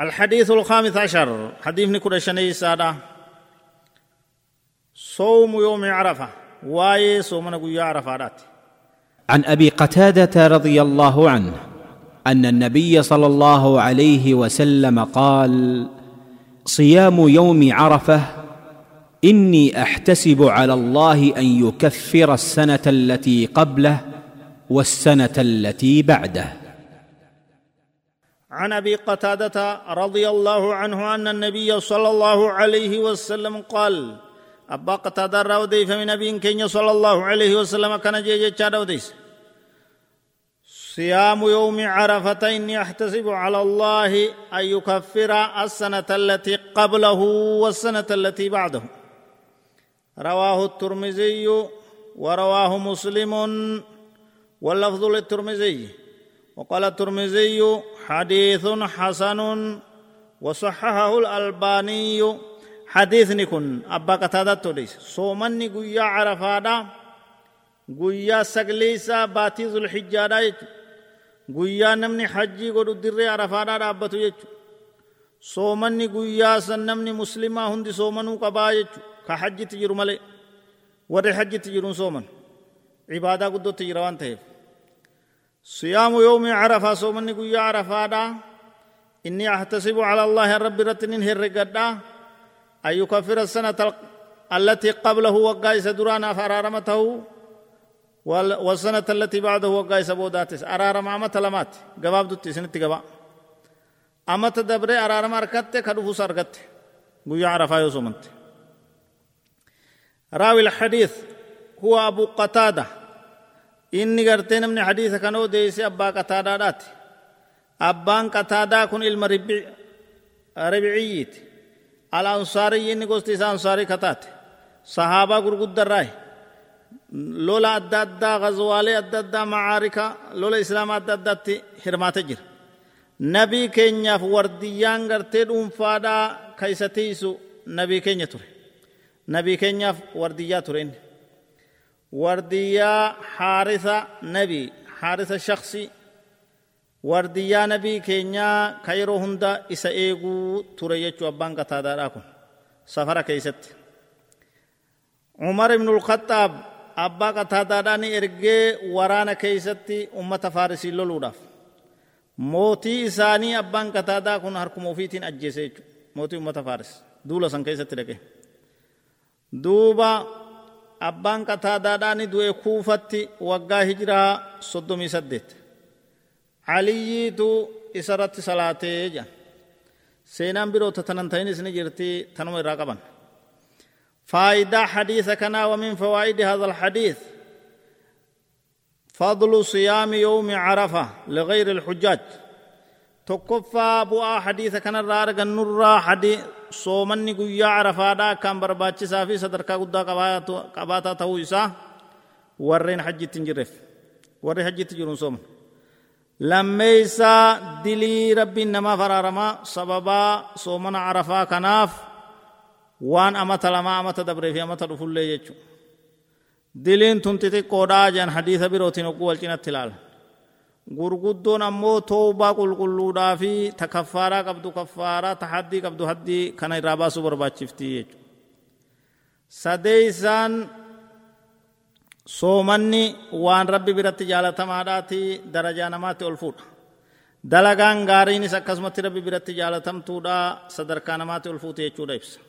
الحديث الخامس عشر. حديث نكون شني سادة. صوم يوم عرفة. واي صوم نقول عرفة عن أبي قتادة رضي الله عنه أن النبي صلى الله عليه وسلم قال صيام يوم عرفة إني أحتسب على الله أن يكفر السنة التي قبله والسنة التي بعده. عن أبي قتادة رضي الله عنه أن النبي صلى الله عليه وسلم قال أبا قتادة راودي فمن ابي كين صلى الله عليه وسلم كان جيجي تشادوديس صيام يوم عرفة إني أحتسب على الله أن يكفر السنة التي قبله والسنة التي بعده. رواه الترمذي ورواه مسلم واللفظ للترمذي. وقال الترمذي حديث حسن وصححه الألباني حديث نكون أبا قتادة توليس صومني قويا عرفادا قويا سقليسا باتي ذو الحجة قويا نمني حجي قدو دري عرفادا رابطو يجو صومني قويا سن نمني مسلمة هندي صومنو قبا يجو كحجي تجرو ملي وري حجي تجرون صومن عبادة قدو تجروان تهيف صيام يوم عرفة صومني قويا عرفادا إني أحتسب على الله رب رتنين هرقدا أن يكفر السنة التي قبله وقايس درانا فرارمته والسنة التي بعده وقايس بوداتس أرارم أمت لمات قباب دوتي سنتي قبا أمت دبري أرارم أركت كدفو سرقت قويا عرفة يوسمنت راوي الحديث هو أبو قتادة inni gartee namni hadiisa kan odeeyse abbaa qataadaadhaati. Abbaan qataadaa kun ilma ribiciyyiiti al ansaariyyi inni gosti isaa ansaarii kataate. Sahaabaa gurguddarraahi lola adda addaa gazwaalee adda addaa macaarika lola islaamaa adda addaatti hirmaate jira. Nabii keenyaaf wardiyyaan gartee dhuunfaadhaa kaysa tiisu nabii keenya ture. Nabii keenyaaf wardiyyaa ture inni ورديا حارثة نبي حارثة شخصي. ورديا نبي كينيا كيرو هندا إسا إيغو تريجو أبان قتادا راكم سفر كيست. عمر بن الخطاب أبا قتادا داني إرغي ورانا كيستي أمة فارسي لولوداف موتي إساني أبان قتادا كن هركم وفيتين أجيسي موتي أمة فارس. دولا سن كيست لكي. دوبا abbaan qataadaadhaani du'e kuufatti waggaa hijiraa soddomii saddeet caliyyiitu isarratti salaatee jedha seenaan biroota tanan ta'inis ni jirti tanuma irraa qaban faayidaa hadiisa kanaa ومن فوائد هذا الحديث فضل صيام يوم عرفة لغير الحجاج tokkoffaa bu'aa hadiisa kanarraa argannurraa soomanni guyyaa carafaadha kan barbaachisaa fi sadarkaa guddaa qabaataa ta'uu isaa warreen hajjitti hin jirreef. Warri hajjitti jiruun sooman lammeeysaa dilii rabbiin namaaf araaramaa sababaa soomana carafaa kanaaf waan amata lamaa amata dabree fi amata dhufullee jechu diliin tun xixiqqoodhaa jedhan hadiisa birootiin ogguu wal cinatti ilaalan gurguddoon ammoo toobaa qulqulluudhaa fi ta kaffaaraa qabdu kaffaaraa ta haddii qabdu haddii kana irraa baasuu barbaachifti jechuudha. Sadeeysaan soomanni waan rabbi biratti jaalatamaadhaati darajaa namaatti ol fuudha. Dalagaan gaariinis akkasumatti rabbi biratti jaalatamtuudha sadarkaa namaatti ol fuute jechuudha ibsa.